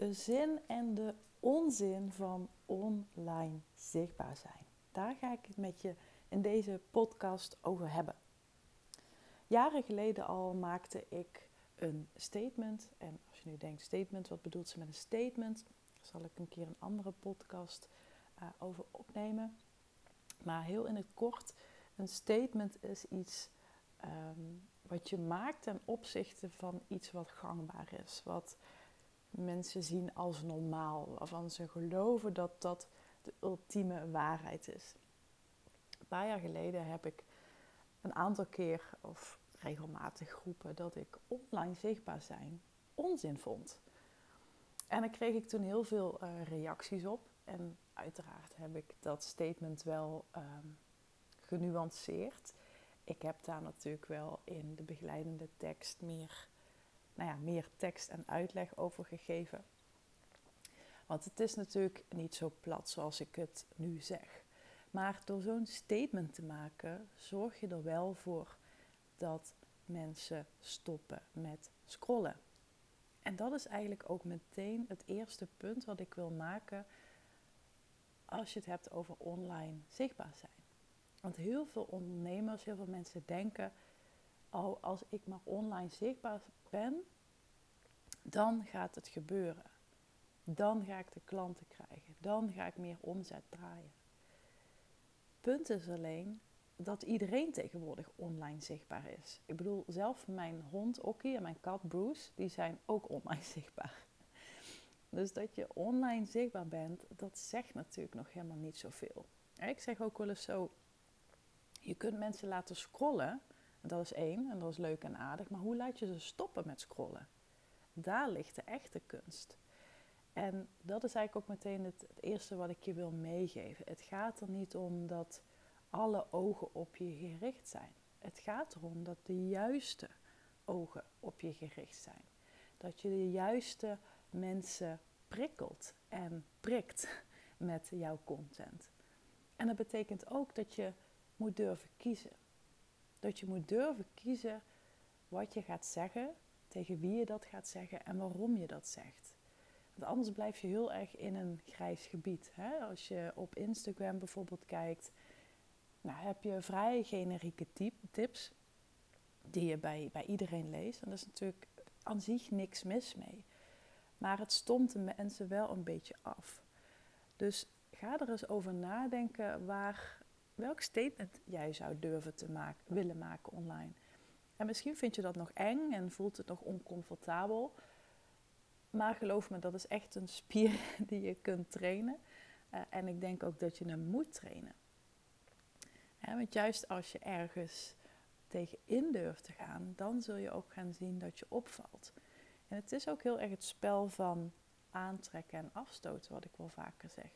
De zin en de onzin van online zichtbaar zijn. Daar ga ik het met je in deze podcast over hebben. Jaren geleden al maakte ik een statement. En als je nu denkt, statement, wat bedoelt ze met een statement? Daar zal ik een keer een andere podcast uh, over opnemen. Maar heel in het kort, een statement is iets um, wat je maakt ten opzichte van iets wat gangbaar is. Wat mensen zien als normaal. Waarvan ze geloven dat dat de ultieme waarheid is. Een paar jaar geleden heb ik een aantal keer, of regelmatig groepen dat ik online zichtbaar zijn onzin vond. En daar kreeg ik toen heel veel uh, reacties op. En uiteraard heb ik dat statement wel um, genuanceerd. Ik heb daar natuurlijk wel in de begeleidende tekst meer, nou ja, meer tekst en uitleg over gegeven. Want het is natuurlijk niet zo plat zoals ik het nu zeg. Maar door zo'n statement te maken, zorg je er wel voor dat mensen stoppen met scrollen. En dat is eigenlijk ook meteen het eerste punt wat ik wil maken als je het hebt over online zichtbaar zijn. Want heel veel ondernemers, heel veel mensen denken: oh, als ik maar online zichtbaar ben, dan gaat het gebeuren. Dan ga ik de klanten krijgen. Dan ga ik meer omzet draaien. Punt is alleen, dat iedereen tegenwoordig online zichtbaar is. Ik bedoel, zelf mijn hond Okkie en mijn kat Bruce, die zijn ook online zichtbaar. Dus dat je online zichtbaar bent, dat zegt natuurlijk nog helemaal niet zoveel. Ik zeg ook wel eens zo, je kunt mensen laten scrollen, dat is één, en dat is leuk en aardig, maar hoe laat je ze stoppen met scrollen? Daar ligt de echte kunst. En dat is eigenlijk ook meteen het, eerste wat ik je wil meegeven. Het gaat er niet om dat alle ogen op je gericht zijn. Het gaat erom dat de juiste ogen op je gericht zijn. Dat je de juiste mensen prikkelt en prikt met jouw content. En dat betekent ook dat je moet durven kiezen. Dat je moet durven kiezen wat je gaat zeggen, tegen wie je dat gaat zeggen en waarom je dat zegt. Want anders blijf je heel erg in een grijs gebied. Hè? Als je op Instagram bijvoorbeeld kijkt, nou, heb je vrij generieke tips die je bij, bij iedereen leest. En daar is natuurlijk aan zich niks mis mee. Maar het stomt de mensen wel een beetje af. Dus ga er eens over nadenken waar, welk statement jij zou durven te maken, willen maken online. En misschien vind je dat nog eng en voelt het nog oncomfortabel. Maar geloof me, dat is echt een spier die je kunt trainen. Uh, en ik denk ook dat je hem moet trainen want juist als je ergens tegenin durft te gaan, dan zul je ook gaan zien dat je opvalt. En het is ook heel erg het spel van aantrekken en afstoten, wat ik wel vaker zeg.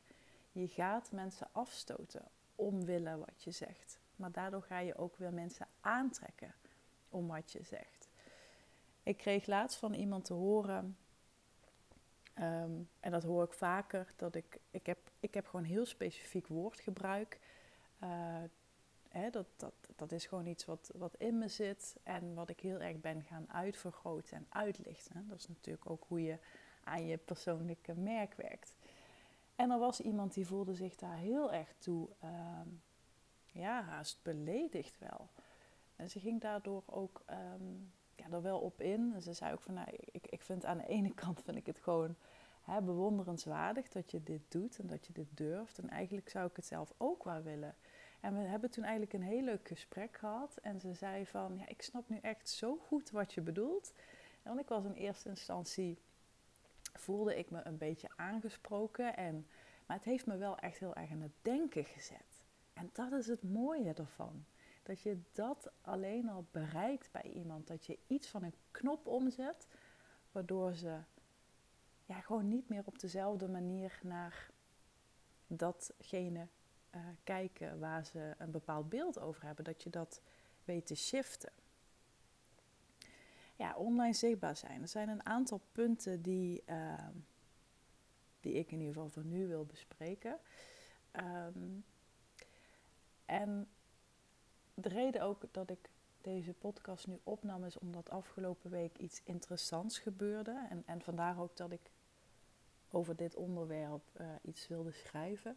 Je gaat mensen afstoten omwille wat je zegt. Maar daardoor ga je ook weer mensen aantrekken om wat je zegt. Ik kreeg laatst van iemand te horen, ehm, en dat hoor ik vaker, dat ik, ik, heb, ik heb gewoon heel specifiek woordgebruik. Uh, dat, dat, dat is gewoon iets wat, wat in me zit en wat ik heel erg ben gaan uitvergroten en uitlichten. Dat is natuurlijk ook hoe je aan je persoonlijke merk werkt. En er was iemand die voelde zich daar heel erg toe, uh, ja, haast beledigd wel. En ze ging daardoor ook um, ja, er wel op in. En ze zei ook van, nou, ik, ik vind aan de ene kant vind ik het gewoon hè, bewonderenswaardig dat je dit doet en dat je dit durft. En eigenlijk zou ik het zelf ook wel willen. En we hebben toen eigenlijk een heel leuk gesprek gehad. En ze zei van, ja, ik snap nu echt zo goed wat je bedoelt. En want ik was in eerste instantie, voelde ik me een beetje aangesproken. En, maar het heeft me wel echt heel erg aan het denken gezet. En dat is het mooie ervan. Dat je dat alleen al bereikt bij iemand. Dat je iets van een knop omzet, waardoor ze ja, gewoon niet meer op dezelfde manier naar datgene uh, kijken waar ze een bepaald beeld over hebben. Dat je dat weet te shiften. Ja, online zichtbaar zijn. Er zijn een aantal punten die, uh, die ik in ieder geval voor nu wil bespreken. Um, en de reden ook dat ik deze podcast nu opnam is omdat afgelopen week iets interessants gebeurde. En, en vandaar ook dat ik over dit onderwerp uh, iets wilde schrijven.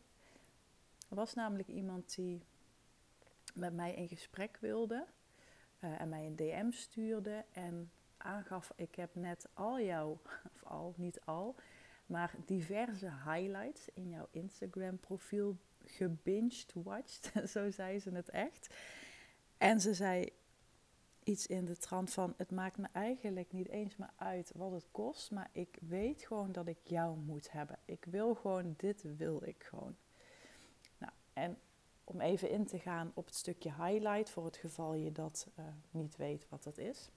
Er was namelijk iemand die met mij in gesprek wilde uh, en mij een DM stuurde en aangaf: Ik heb net al jouw, of al, niet al, maar diverse highlights in jouw Instagram profiel gebinged watched, zo zei ze het echt. En ze zei iets in de trant van: Het maakt me eigenlijk niet eens meer uit wat het kost, maar ik weet gewoon dat ik jou moet hebben. Ik wil gewoon, dit wil ik gewoon. Nou, en om even in te gaan op het stukje highlight, voor het geval je dat uh, niet weet wat dat is.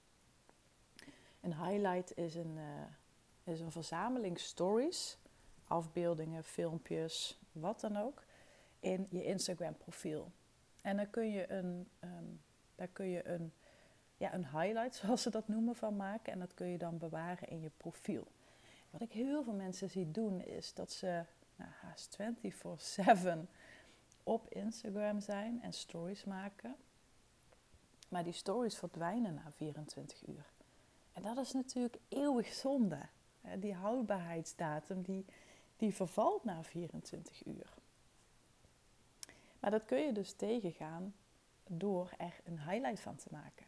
Een highlight is een, uh, is een verzameling stories, afbeeldingen, filmpjes, wat dan ook, in je Instagram profiel. En dan kun je een, um, daar kun je een, ja, een highlight, zoals ze dat noemen, van maken. En dat kun je dan bewaren in je profiel. Wat ik heel veel mensen zie doen, is dat ze nou, haast 24-7 op Instagram zijn en stories maken. Maar die stories verdwijnen na 24 uur. En dat is natuurlijk eeuwig zonde. Die houdbaarheidsdatum die, die vervalt na 24 uur. Maar dat kun je dus tegengaan door er een highlight van te maken.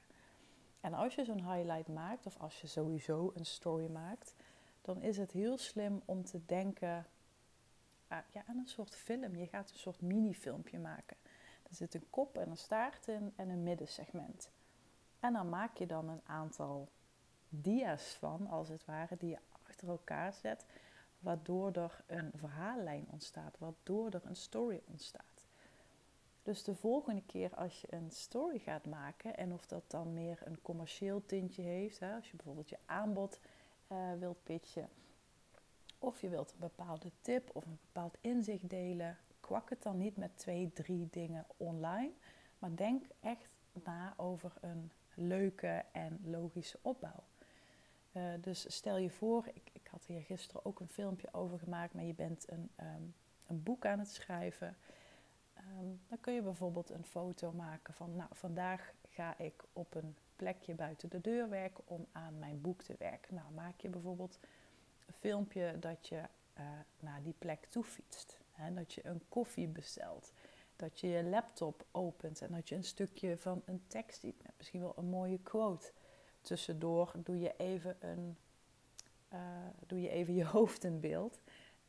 En als je zo'n highlight maakt, of als je sowieso een story maakt, dan is het heel slim om te denken ja, aan een soort film. Je gaat een soort mini-filmpje maken. Er zit een kop en een staart in en een middensegment. En dan maak je dan een aantal dia's van, als het ware, die je achter elkaar zet, waardoor er een verhaallijn ontstaat, waardoor er een story ontstaat. Dus de volgende keer als je een story gaat maken, en of dat dan meer een commercieel tintje heeft, hè, als je bijvoorbeeld je aanbod uh, wilt pitchen, of je wilt een bepaalde tip of een bepaald inzicht delen, kwak het dan niet met twee, drie dingen online, maar denk echt na over een leuke en logische opbouw. Uh, dus stel je voor, ik, ik, had hier gisteren ook een filmpje over gemaakt, maar je bent een, um, een boek aan het schrijven. Um, dan kun je bijvoorbeeld een foto maken van, nou, vandaag ga ik op een plekje buiten de deur werken om aan mijn boek te werken. Nou, maak je bijvoorbeeld filmpje dat je uh, naar die plek toe fietst. Hè, dat je een koffie bestelt. Dat je je laptop opent en dat je een stukje van een tekst ziet. Misschien wel een mooie quote. Tussendoor doe je even, een, uh, doe je, even je hoofd in beeld.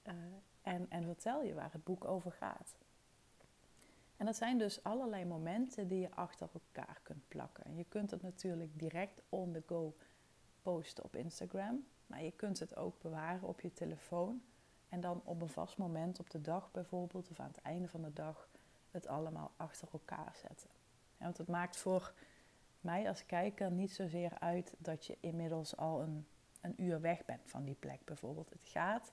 Uh, en, en vertel je waar het boek over gaat. En dat zijn dus allerlei momenten die je achter elkaar kunt plakken. En je kunt het natuurlijk direct on the go posten op Instagram. Maar je kunt het ook bewaren op je telefoon. En dan op een vast moment op de dag bijvoorbeeld, of aan het einde van de dag, het allemaal achter elkaar zetten. want het maakt voor mij als kijker niet zozeer uit dat je inmiddels al een, een uur weg bent van die plek bijvoorbeeld. Het gaat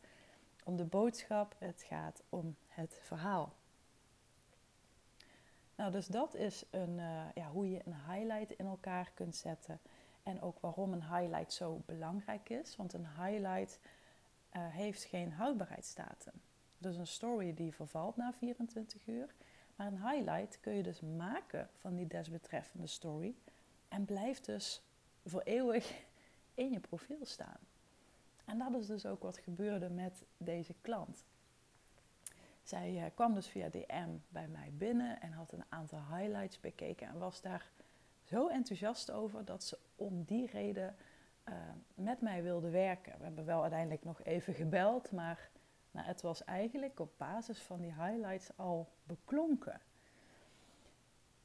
om de boodschap, het gaat om het verhaal. Nou, dus dat is een, uh, ja, hoe je een highlight in elkaar kunt zetten. En ook waarom een highlight zo belangrijk is. Want een highlight uh, heeft geen houdbaarheidsdatum. Dus een story die vervalt na 24 uur. Maar een highlight kun je dus maken van die desbetreffende story. En blijft dus voor eeuwig in je profiel staan. En dat is dus ook wat gebeurde met deze klant. Zij uh, kwam dus via DM bij mij binnen en had een aantal highlights bekeken en was daar zo enthousiast over dat ze om die reden uh, met mij wilde werken. We hebben wel uiteindelijk nog even gebeld, maar nou, het was eigenlijk op basis van die highlights al beklonken.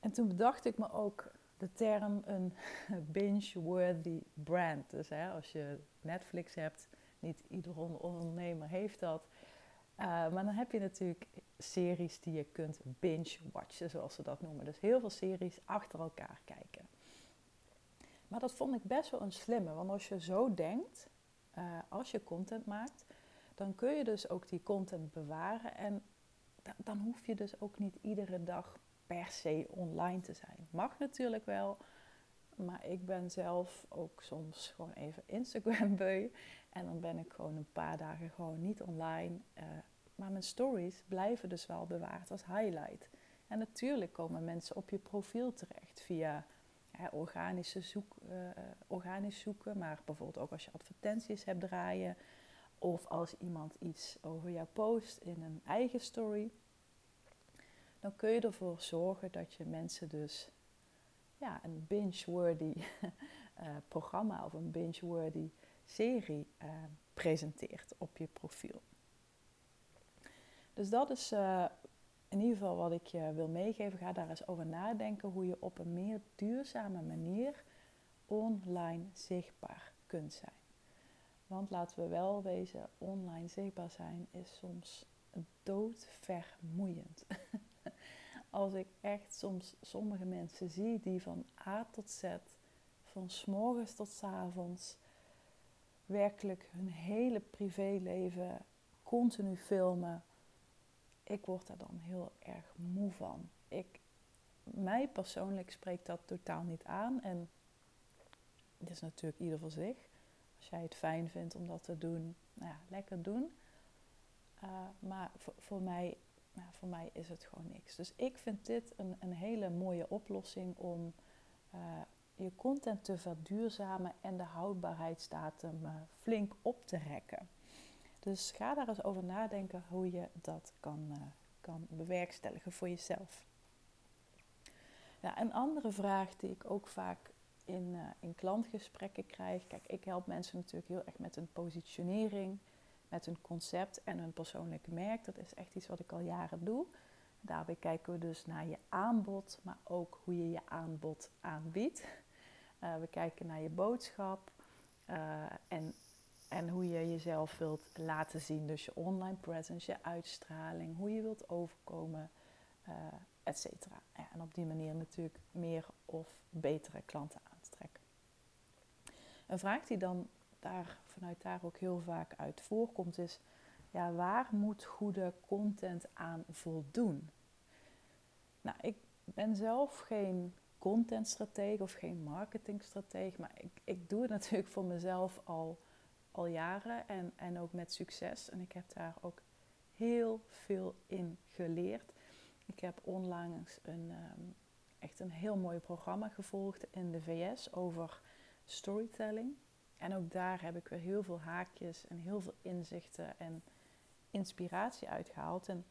En toen bedacht ik me ook de term een binge-worthy brand. Dus hè, als je Netflix hebt, niet ieder ondernemer heeft dat. Uh, maar dan heb je natuurlijk series die je kunt binge-watchen, zoals ze dat noemen. Dus heel veel series achter elkaar kijken. Maar dat vond ik best wel een slimme, want als je zo denkt, uh, als je content maakt, dan kun je dus ook die content bewaren. En dan hoef je dus ook niet iedere dag per se online te zijn. Mag natuurlijk wel, maar ik ben zelf ook soms gewoon even Instagram beu. En dan ben ik gewoon een paar dagen gewoon niet online. Uh, maar mijn stories blijven dus wel bewaard als highlight. En natuurlijk komen mensen op je profiel terecht via organische zoek, uh, organisch zoeken, maar bijvoorbeeld ook als je advertenties hebt draaien. Of als iemand iets over jou post in een eigen story. Dan kun je ervoor zorgen dat je mensen dus ja, een binge-worthy uh, programma of een binge-worthy serie uh, presenteert op je profiel. Dus dat is uh, in ieder geval wat ik je wil meegeven. Ga daar eens over nadenken hoe je op een meer duurzame manier online zichtbaar kunt zijn. Want laten we wel wezen, online zichtbaar zijn is soms doodvermoeiend. Als ik echt soms sommige mensen zie die van A tot Z, van s morgens tot s avonds, werkelijk hun hele privéleven continu filmen. Ik word daar dan heel erg moe van. Ik, mij persoonlijk spreekt dat totaal niet aan. En het is natuurlijk ieder voor zich. Als jij het fijn vindt om dat te doen, nou ja, lekker doen. Uh, maar voor, voor, mij, nou, voor mij is het gewoon niks. Dus ik vind dit een, een hele mooie oplossing om uh, je content te verduurzamen en de houdbaarheidsdatum uh, flink op te rekken. Dus ga daar eens over nadenken hoe je dat kan, kan bewerkstelligen voor jezelf. Ja, een andere vraag die ik ook vaak in, uh, in klantgesprekken krijg. Kijk, ik help mensen natuurlijk heel erg met hun positionering, met hun concept en hun persoonlijke merk. Dat is echt iets wat ik al jaren doe. Daarbij kijken we dus naar je aanbod, maar ook hoe je je aanbod aanbiedt. Uh, we kijken naar je boodschap uh, en, en hoe je jezelf wilt laten zien. Dus je online presence, je uitstraling, hoe je wilt overkomen, et cetera. Ja, en op die manier natuurlijk meer of betere klanten aan. Een vraag die dan daar, vanuit daar ook heel vaak uit voorkomt is, ja, waar moet goede content aan voldoen? Nou, ik ben zelf geen contentstratege of geen marketingstratege, maar ik, ik doe het natuurlijk voor mezelf al, al jaren en, en ook met succes. En ik heb daar ook heel veel in geleerd. Ik heb onlangs een, um, echt een heel mooi programma gevolgd in de VS over storytelling. En ook daar heb ik weer heel veel haakjes en heel veel inzichten en inspiratie uitgehaald. En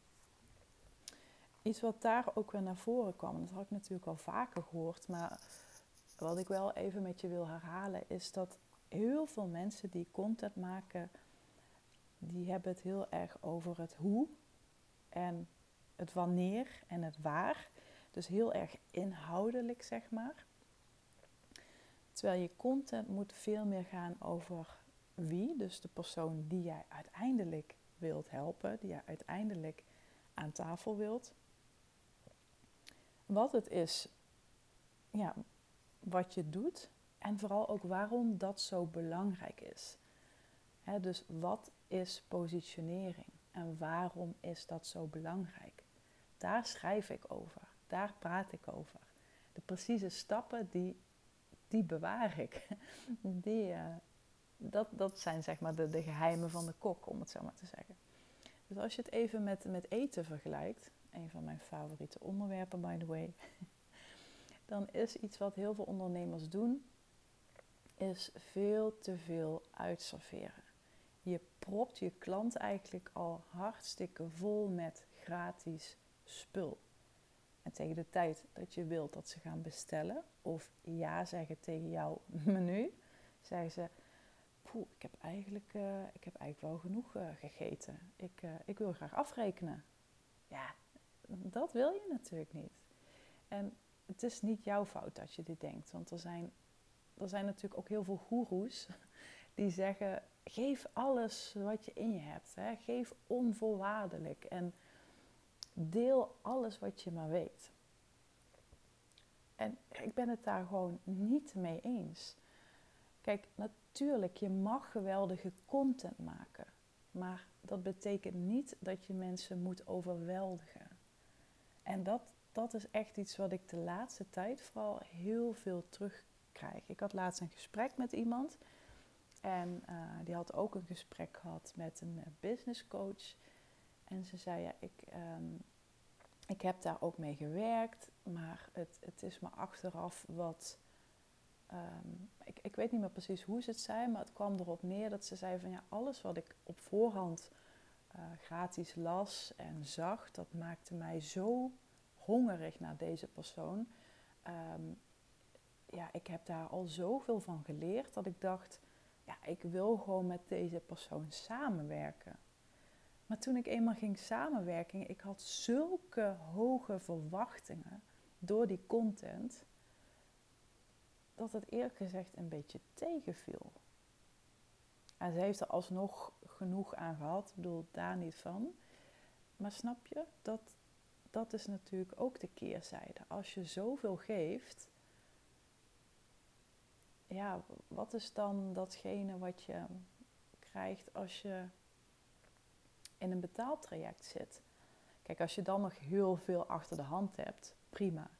iets wat daar ook weer naar voren kwam, dat had ik natuurlijk al vaker gehoord, maar wat ik wel even met je wil herhalen, is dat heel veel mensen die content maken, die hebben het heel erg over het hoe en het wanneer en het waar. Dus heel erg inhoudelijk, zeg maar. Terwijl je content moet veel meer gaan over wie, dus de persoon die jij uiteindelijk wilt helpen, die jij uiteindelijk aan tafel wilt. Wat het is, ja, wat je doet en vooral ook waarom dat zo belangrijk is. dus wat is positionering en waarom is dat zo belangrijk? Daar schrijf ik over, daar praat ik over. De precieze stappen die die bewaar ik. Die, uh, dat, dat zijn zeg maar de, de geheimen van de kok, om het zo maar te zeggen. Dus als je het even met, met eten vergelijkt, een van mijn favoriete onderwerpen by the way, dan is iets wat heel veel ondernemers doen, is veel te veel uitserveren. Je propt je klant eigenlijk al hartstikke vol met gratis spul. En tegen de tijd dat je wilt dat ze gaan bestellen of ja zeggen tegen jouw menu, zeggen ze: Poeh, ik heb eigenlijk, uh, ik heb eigenlijk wel genoeg uh, gegeten. Ik, uh, ik wil graag afrekenen. Ja, dat wil je natuurlijk niet. En het is niet jouw fout dat je dit denkt. Want er zijn, er zijn natuurlijk ook heel veel goeroes die zeggen: geef alles wat je in je hebt. Hè. Geef onvoorwaardelijk. En deel alles wat je maar weet. En ik ben het daar gewoon niet mee eens. Kijk, natuurlijk, je mag geweldige content maken. Maar dat betekent niet dat je mensen moet overweldigen. En dat, dat is echt iets wat ik de laatste tijd vooral heel veel terugkrijg. Ik had laatst een gesprek met iemand. En uh, die had ook een gesprek gehad met een uh, business coach. En ze zei, ja, ik, um, ik heb daar ook mee gewerkt. Maar het, het is me achteraf wat Um, ik, ik, weet niet meer precies hoe ze het zei, maar het kwam erop neer dat ze zei van ja, alles wat ik op voorhand uh, gratis las en zag, dat maakte mij zo hongerig naar deze persoon. Um, ja, ik heb daar al zoveel van geleerd dat ik dacht, ja, ik wil gewoon met deze persoon samenwerken. Maar toen ik eenmaal ging samenwerken, ik had zulke hoge verwachtingen door die content dat het eerlijk gezegd een beetje tegenviel. En ze heeft er alsnog genoeg aan gehad, ik bedoel daar niet van. Maar snap je, dat, dat is natuurlijk ook de keerzijde. Als je zoveel geeft, ja, wat is dan datgene wat je krijgt als je in een betaaltraject zit? Kijk, als je dan nog heel veel achter de hand hebt, prima.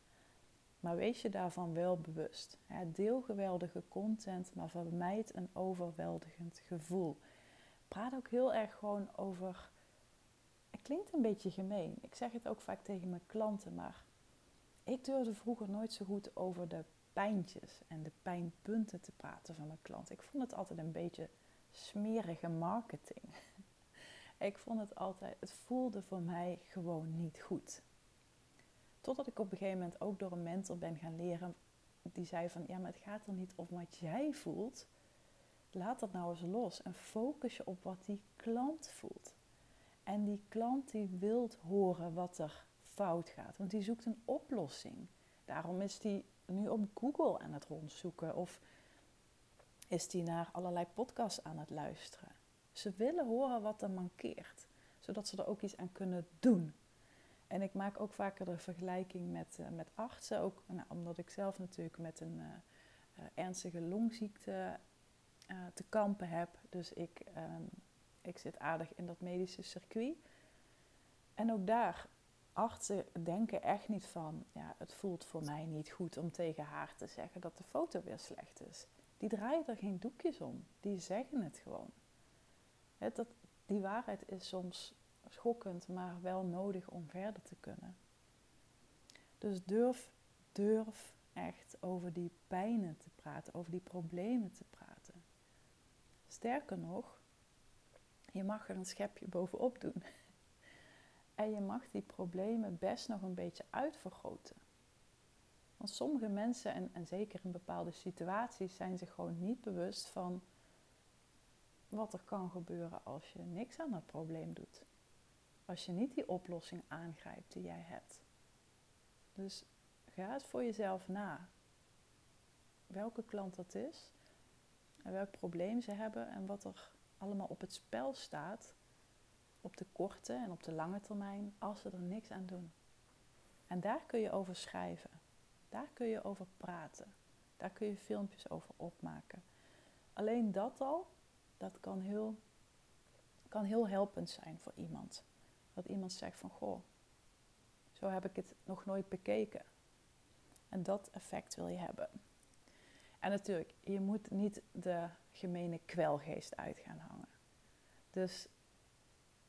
Maar wees je daarvan wel bewust. Deel geweldige content, maar vermijd een overweldigend gevoel. Praat ook heel erg gewoon over. Het klinkt een beetje gemeen. Ik zeg het ook vaak tegen mijn klanten, maar ik durfde vroeger nooit zo goed over de pijntjes en de pijnpunten te praten van mijn klant. Ik vond het altijd een beetje smerige marketing. ik vond het altijd, het voelde voor mij gewoon niet goed. Totdat ik op een gegeven moment ook door een mentor ben gaan leren. Die zei van, ja, maar het gaat er niet om wat jij voelt. Laat dat nou eens los en focus je op wat die klant voelt. En die klant die wilt horen wat er fout gaat. Want die zoekt een oplossing. Daarom is die nu op Google aan het rondzoeken. Of is die naar allerlei podcasts aan het luisteren. Ze willen horen wat er mankeert. Zodat ze er ook iets aan kunnen doen. En ik maak ook vaker de vergelijking met, uh, met artsen. Ook nou, omdat ik zelf natuurlijk met een uh, uh, ernstige longziekte te kampen heb. Dus ik, um, ik zit aardig in dat medische circuit. En ook daar, artsen denken echt niet van... Ja, het voelt voor mij niet goed om tegen haar te zeggen dat de foto weer slecht is. Die draaien er geen doekjes om. Die zeggen het gewoon. dat, die waarheid is soms schokkend, maar wel nodig om verder te kunnen. Dus durf, durf echt over die pijnen te praten, over die problemen te praten. Sterker nog, je mag er een schepje bovenop doen. En je mag die problemen best nog een beetje uitvergroten. Want sommige mensen, en, en zeker in bepaalde situaties, zijn zich gewoon niet bewust van wat er kan gebeuren als je niks aan dat probleem doet als je niet die oplossing aangrijpt die jij hebt. Dus ga eens voor jezelf na. Welke klant dat is, en welk probleem ze hebben en wat er allemaal op het spel staat op de korte en op de lange termijn als ze er niks aan doen. En daar kun je over schrijven. Daar kun je over praten. Daar kun je filmpjes over opmaken. Alleen dat al, dat kan heel, kan heel helpend zijn voor iemand. Dat iemand zegt van goh, zo heb ik het nog nooit bekeken. En dat effect wil je hebben. En natuurlijk, je moet niet de gemene kwelgeest uit gaan hangen. Dus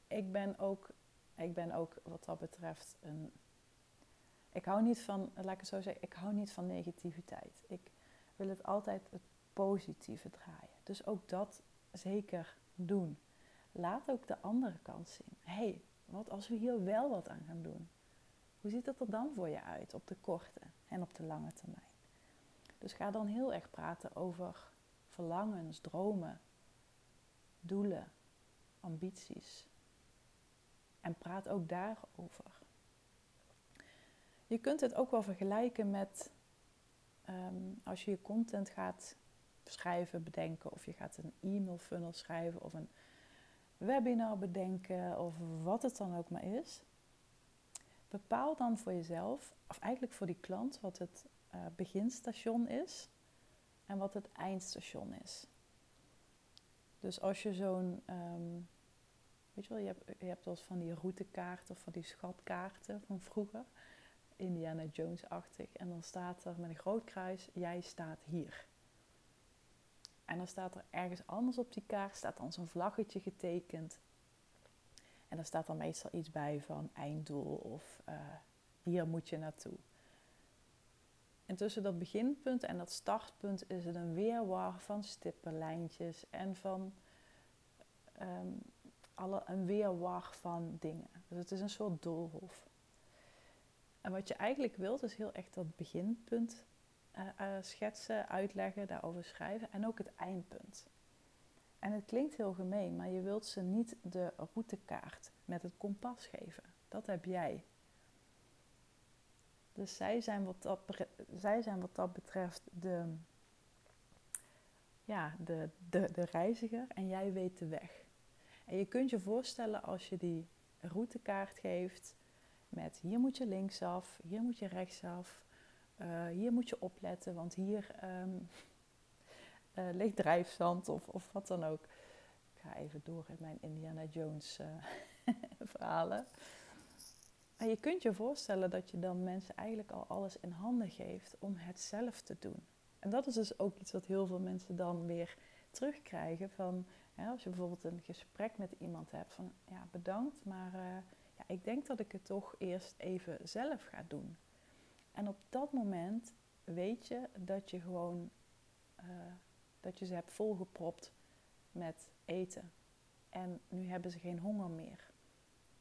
ik ben ook, ik ben ook wat dat betreft een. Ik hou niet van, laat ik het zo zeggen, ik hou niet van negativiteit. Ik wil het altijd het positieve draaien. Dus ook dat zeker doen. Laat ook de andere kant zien. hey, wat als we hier wel wat aan gaan doen? Hoe ziet het er dan voor je uit op de korte en op de lange termijn? Dus ga dan heel erg praten over verlangens, dromen, doelen, ambities. En praat ook daarover. Je kunt het ook wel vergelijken met um, als je je content gaat schrijven, bedenken, of je gaat een e-mail funnel schrijven of een webinar bedenken of wat het dan ook maar is. Bepaal dan voor jezelf, of eigenlijk voor die klant, wat het uh, beginstation is. en wat het eindstation is. Dus als je zo'n, ehm, weet je wel, je hebt, je hebt wel eens van die routekaarten of van die schatkaarten van vroeger, Indiana Jones-achtig. En dan staat er met een groot kruis, jij staat hier. En dan staat er ergens anders op die kaart, staat dan zo'n vlaggetje getekend. En dan staat er meestal iets bij van einddoel of uh, hier moet je naartoe. En tussen dat beginpunt en dat startpunt is het een weerwar van stippenlijntjes en van um, alle, een weerwar van dingen. Dus het is een soort doolhof. En wat je eigenlijk wilt is heel echt dat beginpunt uh, uh, schetsen, uitleggen, daarover schrijven en ook het eindpunt. En het klinkt heel gemeen, maar je wilt ze niet de routekaart met het kompas geven. Dat heb jij. Dus zij zijn wat dat, zij zijn wat dat betreft de, ja, de, de, de reiziger en jij weet de weg. En je kunt je voorstellen als je die routekaart geeft met hier moet je linksaf, hier moet je rechtsaf, uh, hier moet je opletten, want hier um, uh, ligt drijfzand of, of wat dan ook. Ik ga even door in mijn Indiana Jones uh, verhalen. Je kunt je voorstellen dat je dan mensen eigenlijk al alles in handen geeft om het zelf te doen. En dat is dus ook iets wat heel veel mensen dan weer terugkrijgen van hè, als je bijvoorbeeld een gesprek met iemand hebt van ja bedankt, maar uh, ja, ik denk dat ik het toch eerst even zelf ga doen. En op dat moment weet je dat je gewoon uh, dat je ze hebt volgepropt met eten. En nu hebben ze geen honger meer.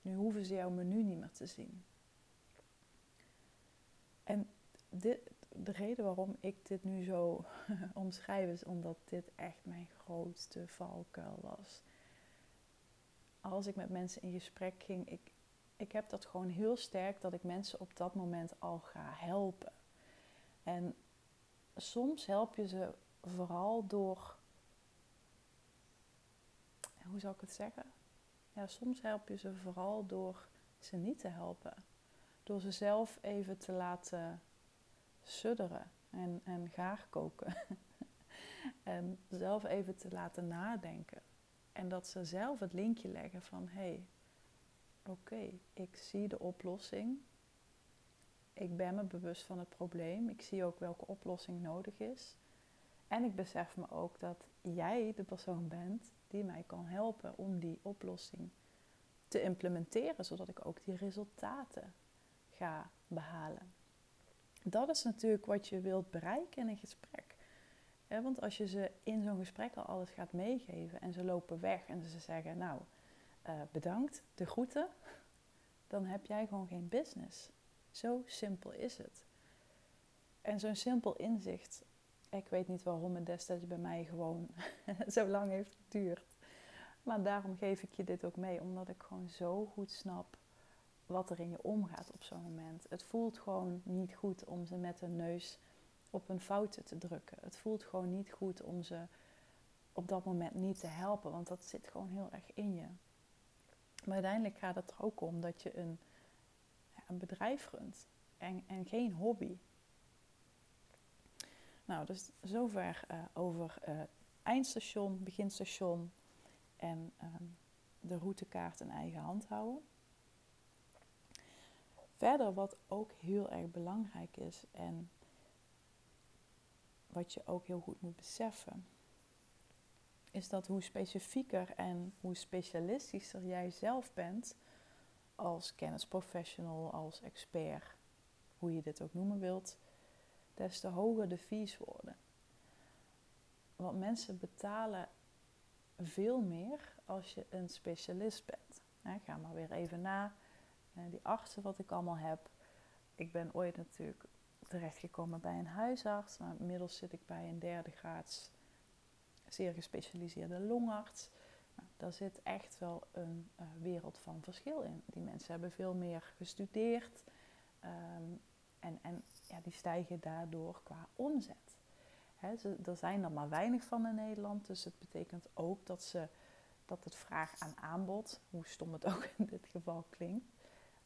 Nu hoeven ze jouw menu niet meer te zien. En dit, de reden waarom ik dit nu zo omschrijf is omdat dit echt mijn grootste valkuil was. Als ik met mensen in gesprek ging, ik, ik heb dat gewoon heel sterk dat ik mensen op dat moment al ga helpen. En soms help je ze vooral door, hoe zou ik het zeggen? Ja, soms help je ze vooral door ze niet te helpen. Door ze zelf even te laten sudderen en, en gaar koken. en zelf even te laten nadenken. En dat ze zelf het linkje leggen van hé, hey, oké, ik zie de oplossing. Ik ben me bewust van het probleem. Ik zie ook welke oplossing nodig is. En ik besef me ook dat jij de persoon bent die mij kan helpen om die oplossing te implementeren, zodat ik ook die resultaten ga behalen. Dat is natuurlijk wat je wilt bereiken in een gesprek. want als je ze in zo'n gesprek al alles gaat meegeven en ze lopen weg en ze zeggen, nou, uh, bedankt, de groeten, dan heb jij gewoon geen business. Zo simpel is het. En zo'n simpel inzicht ik weet niet waarom het destijds bij mij gewoon zo lang heeft geduurd. Maar daarom geef ik je dit ook mee, omdat ik gewoon zo goed snap wat er in je omgaat op zo'n moment. Het voelt gewoon niet goed om ze met een neus op hun fouten te drukken. Het voelt gewoon niet goed om ze op dat moment niet te helpen, want dat zit gewoon heel erg in je. Maar uiteindelijk gaat het er ook om dat je een, een bedrijf runt en geen hobby. Nou, dus zover uh, over uh, eindstation, beginstation en um, de routekaart in eigen hand houden. Verder wat ook heel erg belangrijk is en wat je ook heel goed moet beseffen, is dat hoe specifieker en hoe specialistischer jij zelf bent als kennisprofessional, als expert, hoe je dit ook noemen wilt, des te hoger de fees worden. Want mensen betalen veel meer als je een specialist bent. ga maar weer even na. Eh, die artsen wat ik allemaal heb. Ik ben ooit natuurlijk terechtgekomen bij een huisarts. Maar inmiddels zit ik bij een derde graads zeer gespecialiseerde longarts. Nou, daar zit echt wel een uh, wereld van verschil in. Die mensen hebben veel meer gestudeerd. Um, en, en ja, die stijgen daardoor qua omzet. ze, er zijn er maar weinig van in Nederland, dus het betekent ook dat, ze, dat het vraag aan aanbod, hoe stom het ook in dit geval klinkt,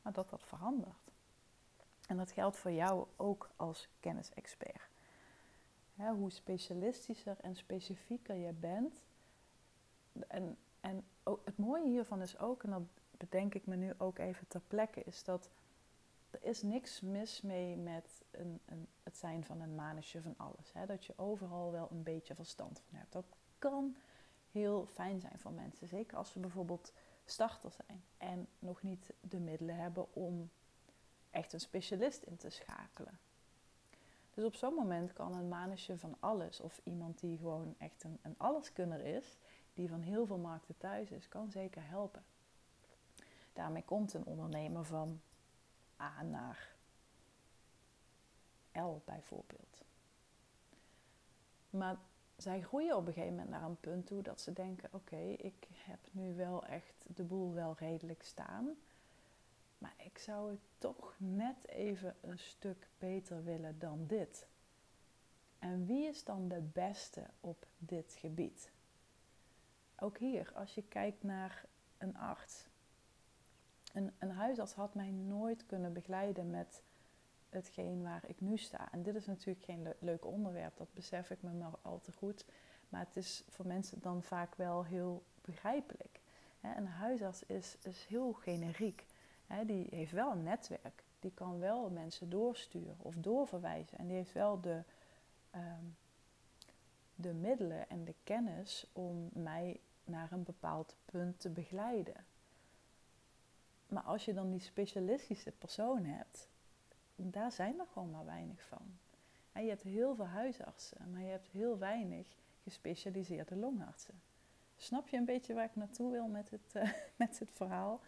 maar dat dat verandert. En dat geldt voor jou ook als kennisexpert. hoe specialistischer en specifieker je bent. En, en ook, het mooie hiervan is ook, en dat bedenk ik me nu ook even ter plekke, is dat er is niks mis mee met een, een, het zijn van een manusje van alles. Hè? Dat je overal wel een beetje verstand van hebt. Dat kan heel fijn zijn voor mensen. Zeker als ze bijvoorbeeld starter zijn en nog niet de middelen hebben om echt een specialist in te schakelen. Dus op zo'n moment kan een manusje van alles of iemand die gewoon echt een, een alleskunner is, die van heel veel markten thuis is, kan zeker helpen. Daarmee komt een ondernemer van A naar L bijvoorbeeld. Maar zij groeien op een gegeven moment naar een punt toe dat ze denken: oké, ik heb nu wel echt de boel wel redelijk staan. Maar ik zou het toch net even een stuk beter willen dan dit. En wie is dan de beste op dit gebied? Ook hier, als je kijkt naar een arts. Een, een huisarts had mij nooit kunnen begeleiden met hetgeen waar ik nu sta. En dit is natuurlijk geen leuk onderwerp, dat besef ik me maar al te goed. Maar het is voor mensen dan vaak wel heel begrijpelijk. Een huisarts is, is heel generiek. Die heeft wel een netwerk. Die kan wel mensen doorsturen of doorverwijzen. En die heeft wel de, ehm, de middelen en de kennis om mij naar een bepaald punt te begeleiden. Maar als je dan die specialistische persoon hebt, daar zijn er gewoon maar weinig van. En je hebt heel veel huisartsen, maar je hebt heel weinig gespecialiseerde longartsen. Snap je een beetje waar ik naartoe wil met het, uh, met het verhaal?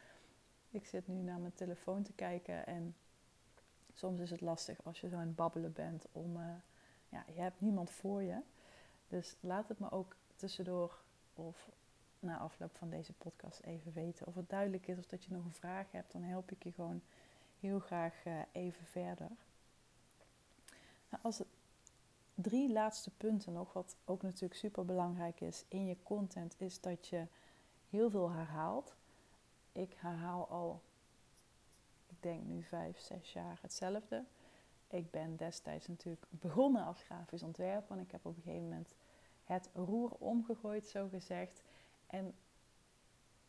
Ik zit nu naar mijn telefoon te kijken en soms is het lastig als je zo aan het babbelen bent om, uh, ja, je hebt niemand voor je. Dus laat het me ook tussendoor of na afloop van deze podcast even weten. Of het duidelijk is of dat je nog een vraag hebt, dan help ik je gewoon heel graag uh, even verder. Nou, als drie laatste punten nog, wat ook natuurlijk super belangrijk is in je content, is dat je heel veel herhaalt. Ik herhaal al, ik denk nu vijf, zes jaar hetzelfde. Ik ben destijds natuurlijk begonnen als grafisch ontwerper en ik heb op een gegeven moment het roer omgegooid, zo gezegd. En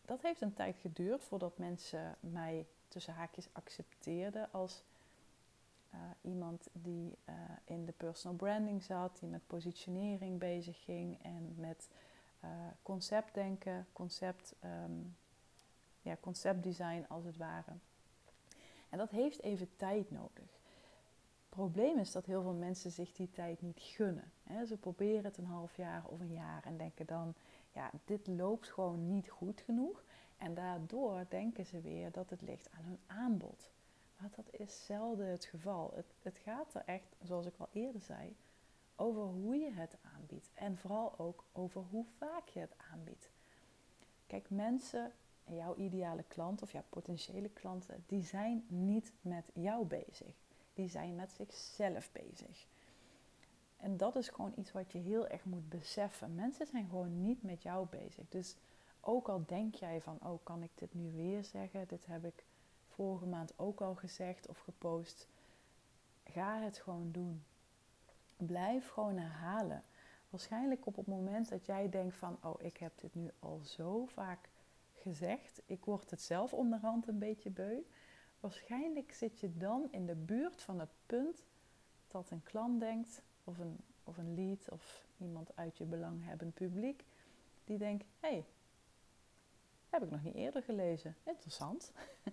dat heeft een tijd geduurd voordat mensen mij tussen haakjes accepteerden als uh, iemand die uh, in de personal branding zat, die met positionering bezig ging en met conceptdenken, concept, um, ja, conceptdesign als het ware. En dat heeft even tijd nodig. Het probleem is dat heel veel mensen zich die tijd niet gunnen. Ze proberen het een half jaar of een jaar en denken dan, ja, dit loopt gewoon niet goed genoeg. En daardoor denken ze weer dat het ligt aan hun aanbod. Maar dat is zelden het geval. Het, het gaat er echt, zoals ik al eerder zei, over hoe je het aanbiedt. En vooral ook over hoe vaak je het aanbiedt. Kijk, mensen, jouw ideale klant of jouw potentiële klanten, die zijn niet met jou bezig. Die zijn met zichzelf bezig. En dat is gewoon iets wat je heel erg moet beseffen. Mensen zijn gewoon niet met jou bezig. Dus ook al denk jij van, oh, kan ik dit nu weer zeggen? Dit heb ik vorige maand ook al gezegd of gepost. Ga het gewoon doen. Blijf gewoon herhalen. Waarschijnlijk op het moment dat jij denkt van, oh, ik heb dit nu al zo vaak gezegd. Ik word het zelf onderhand een beetje beu. Waarschijnlijk zit je dan in de buurt van het punt dat een klant denkt, of een, of een lead, of iemand uit je belanghebbend publiek, die denkt, hé, hey, heb ik nog niet eerder gelezen. Interessant.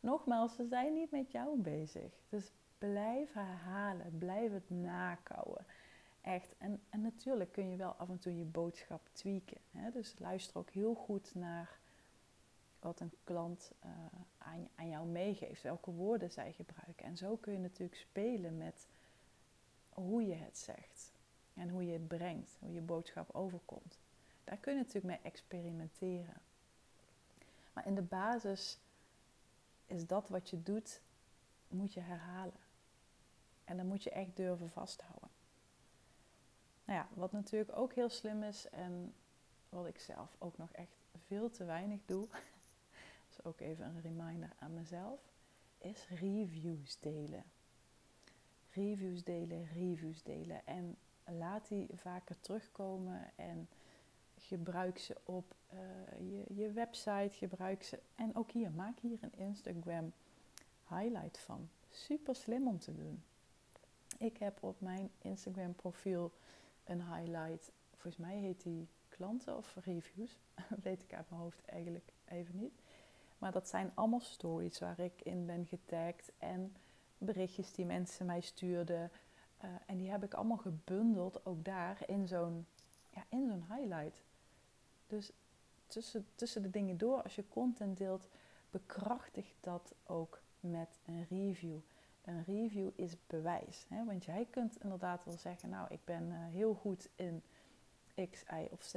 Nogmaals, ze zijn niet met jou bezig. Dus blijf herhalen, blijf het nakouwen. Echt. En, en natuurlijk kun je wel af en toe je boodschap tweaken. Hè? Dus luister ook heel goed naar wat een klant uh, aan, aan jou meegeeft. Welke woorden zij gebruiken. En zo kun je natuurlijk spelen met hoe je het zegt. En hoe je het brengt. Hoe je boodschap overkomt. Daar kun je natuurlijk mee experimenteren. Maar in de basis is dat wat je doet, moet je herhalen. En dan moet je echt durven vasthouden. Nou ja, wat natuurlijk ook heel slim is en wat ik zelf ook nog echt veel te weinig doe, dus ook even een reminder aan mezelf, is reviews delen. Reviews delen, reviews delen. En laat die vaker terugkomen en gebruik ze op uh, je, je website, gebruik ze. En ook hier, maak hier een Instagram highlight van. Super slim om te doen. Ik heb op mijn Instagram profiel een highlight. Volgens mij heet die klanten of reviews. Weet ik uit mijn hoofd eigenlijk even niet. Maar dat zijn allemaal stories waar ik in ben getagd en berichtjes die mensen mij stuurden. Uh, en die heb ik allemaal gebundeld, ook daar, in zo'n ja, in zo'n highlight. Dus tussen, tussen de dingen door, als je content deelt, bekrachtig dat ook met een review. Een review is bewijs. Hè? Want jij kunt inderdaad wel zeggen, nou ik ben uh, heel goed in X, Y of Z.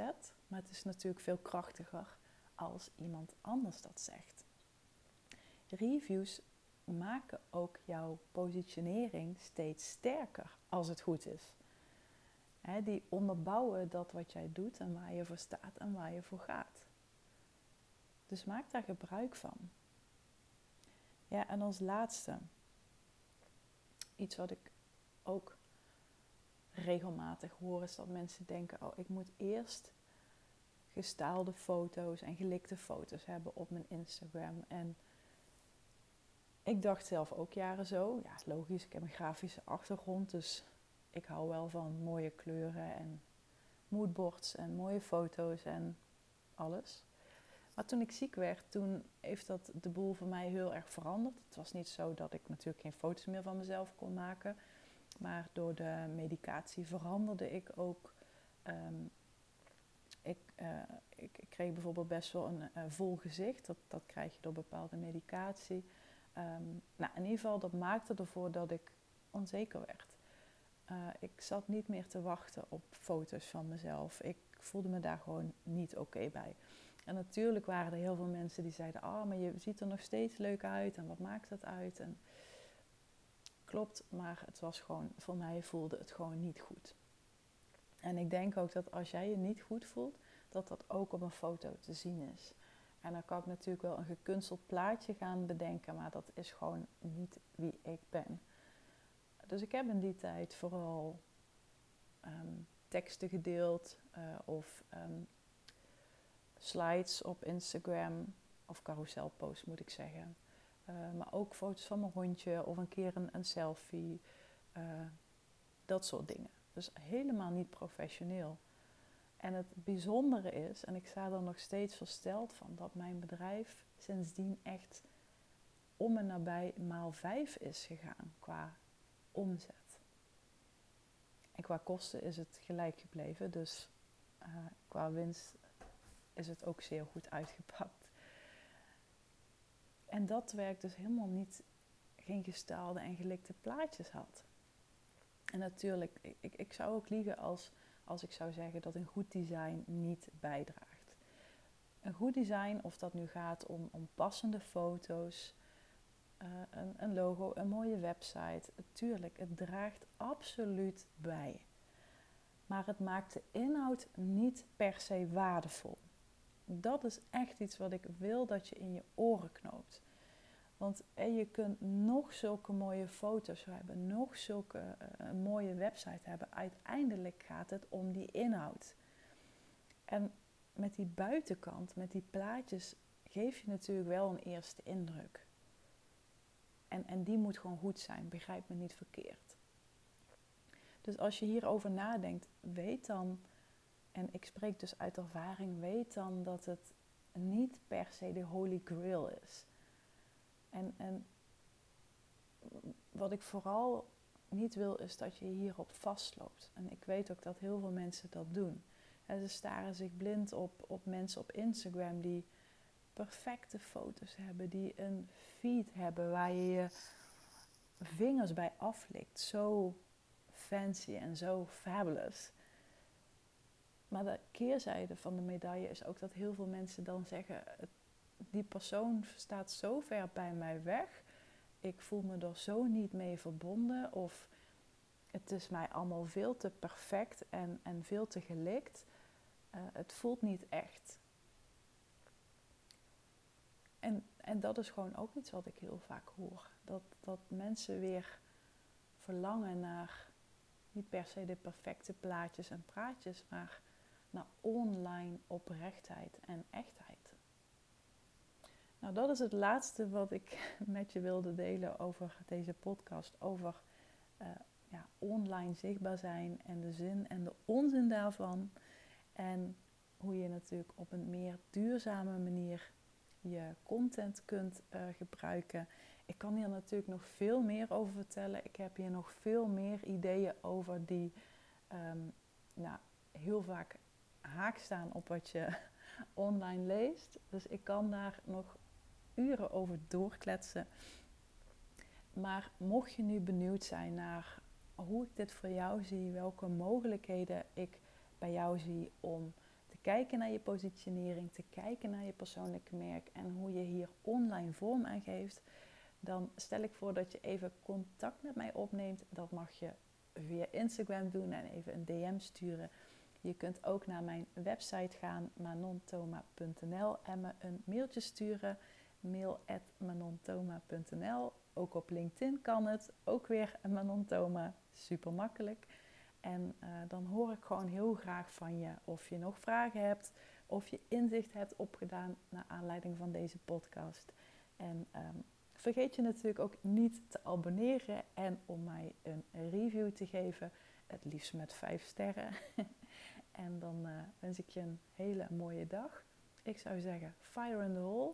Maar het is natuurlijk veel krachtiger als iemand anders dat zegt. Reviews maken ook jouw positionering steeds sterker als het goed is. die onderbouwen dat wat jij doet en waar je voor staat en waar je voor gaat. Dus maak daar gebruik van. Ja, en als laatste, iets wat ik ook regelmatig hoor, is dat mensen denken: Oh, ik moet eerst gestaalde foto's en gelikte foto's hebben op mijn Instagram. En ik dacht zelf ook jaren zo. Ja, logisch, ik heb een grafische achtergrond, dus ik hou wel van mooie kleuren en moodboards en mooie foto's en alles. Maar toen ik ziek werd, toen heeft dat de boel voor mij heel erg veranderd. Het was niet zo dat ik natuurlijk geen foto's meer van mezelf kon maken. Maar door de medicatie veranderde ik ook. Ehm, ik, uh, ik, ik, kreeg bijvoorbeeld best wel een vol gezicht. Dat, dat krijg je door bepaalde medicatie. Um, nou, in ieder geval, dat maakte ervoor dat ik onzeker werd. Uh, ik zat niet meer te wachten op foto's van mezelf. Ik voelde me daar gewoon niet oké bij. En natuurlijk waren er heel veel mensen die zeiden: Oh, maar je ziet er nog steeds leuk uit en wat maakt dat uit? En klopt, maar het was gewoon, voor mij voelde het gewoon niet goed. En ik denk ook dat als jij je niet goed voelt, dat dat ook op een foto te zien is. En dan kan ik natuurlijk wel een gekunsteld plaatje gaan bedenken, maar dat is gewoon niet wie ik ben. Dus ik heb in die tijd vooral um, teksten gedeeld uh, of um, slides op Instagram of carouselposts moet ik zeggen. Uh, maar ook foto's van mijn hondje of een keer een, selfie. Uh, dat soort dingen. Dus helemaal niet professioneel. En het bijzondere is, en ik sta er nog steeds versteld van, dat mijn bedrijf sindsdien echt om en nabij maal vijf is gegaan qua omzet. En qua kosten is het gelijk gebleven, dus uh, qua winst is het ook zeer goed uitgepakt. En dat werkt dus helemaal niet, geen gestaalde en gelikte plaatjes had. En natuurlijk, ik, ik zou ook liegen als als ik zou zeggen dat een goed design niet bijdraagt. Een goed design, of dat nu gaat om, om passende foto's, uh, een, een logo, een mooie website, tuurlijk, het draagt absoluut bij. Maar het maakt de inhoud niet per se waardevol. Dat is echt iets wat ik wil dat je in je oren knoopt. Want je kunt nog zulke mooie foto's hebben, nog zulke uh, mooie website hebben. Uiteindelijk gaat het om die inhoud. En met die buitenkant, met die plaatjes, geef je natuurlijk wel een eerste indruk. En, en die moet gewoon goed zijn, begrijp me niet verkeerd. Dus als je hierover nadenkt, weet dan, en ik spreek dus uit ervaring, weet dan dat het niet per se de holy grail is. En, en wat ik vooral niet wil, is dat je hierop vastloopt. En ik weet ook dat heel veel mensen dat doen. En ze staren zich blind op, op mensen op Instagram die perfecte foto's hebben, die een feed hebben waar je je vingers bij aflikt. Zo fancy en zo fabulous. Maar de keerzijde van de medaille is ook dat heel veel mensen dan zeggen: die persoon staat zo ver bij mij weg. Ik voel me er zo niet mee verbonden. Of het is mij allemaal veel te perfect en, en veel te gelikt. Uh, het voelt niet echt. En, en dat is gewoon ook iets wat ik heel vaak hoor. Dat, dat mensen weer verlangen naar niet per se de perfecte plaatjes en praatjes, maar naar online oprechtheid en echtheid. Nou, dat is het laatste wat ik met je wilde delen over deze podcast. Over uh, ja, online zichtbaar zijn en de zin en de onzin daarvan. En hoe je natuurlijk op een meer duurzame manier je content kunt uh, gebruiken. Ik kan hier natuurlijk nog veel meer over vertellen. Ik heb hier nog veel meer ideeën over die um, nou, heel vaak haak staan op wat je online leest. Dus ik kan daar nog uren over doorkletsen. Maar mocht je nu benieuwd zijn naar hoe ik dit voor jou zie, welke mogelijkheden ik bij jou zie om te kijken naar je positionering, te kijken naar je persoonlijke merk en hoe je hier online vorm aan geeft, dan stel ik voor dat je even contact met mij opneemt. Dat mag je via Instagram doen en even een DM sturen. Je kunt ook naar mijn website gaan, manontoma.nl en me een mailtje sturen. mail.manontoma.nl Ook op LinkedIn kan het. Ook weer Manontoma. Super makkelijk. En uh, dan hoor ik gewoon heel graag van je of je nog vragen hebt, of je inzicht hebt opgedaan naar aanleiding van deze podcast. En um, vergeet je natuurlijk ook niet te abonneren en om mij een review te geven, het liefst met 5 sterren. en dan uh, wens ik je een hele mooie dag. Ik zou zeggen, fire in the hole,